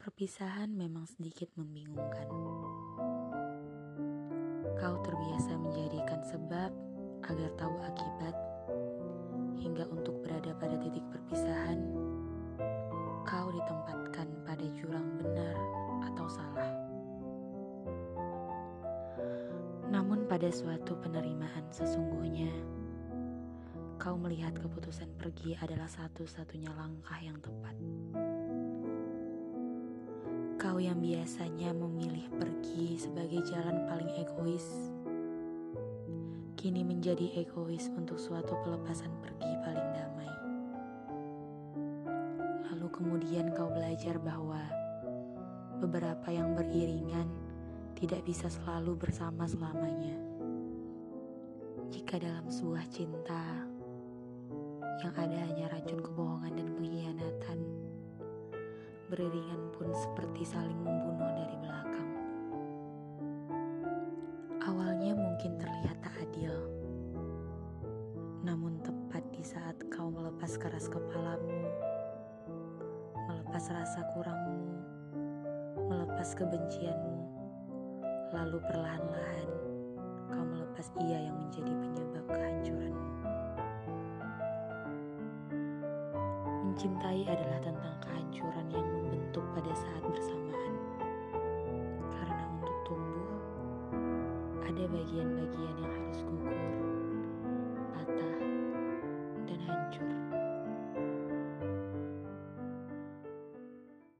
Perpisahan memang sedikit membingungkan. Kau terbiasa menjadikan sebab agar tahu akibat, hingga untuk berada pada titik perpisahan, kau ditempatkan pada jurang benar atau salah. Namun, pada suatu penerimaan sesungguhnya, kau melihat keputusan pergi adalah satu-satunya langkah yang tepat. Yang biasanya memilih pergi sebagai jalan paling egois, kini menjadi egois untuk suatu pelepasan pergi paling damai. Lalu kemudian kau belajar bahwa beberapa yang beriringan tidak bisa selalu bersama selamanya. Jika dalam sebuah cinta yang ada hanya racun beriringan pun seperti saling membunuh dari belakang. Awalnya mungkin terlihat tak adil, namun tepat di saat kau melepas keras kepalamu, melepas rasa kurangmu, melepas kebencianmu, lalu perlahan-lahan kau melepas ia yang menjadi penyebab kehancuranmu. Mencintai adalah tentang kehancuran ada bagian-bagian yang harus gugur, patah, dan hancur.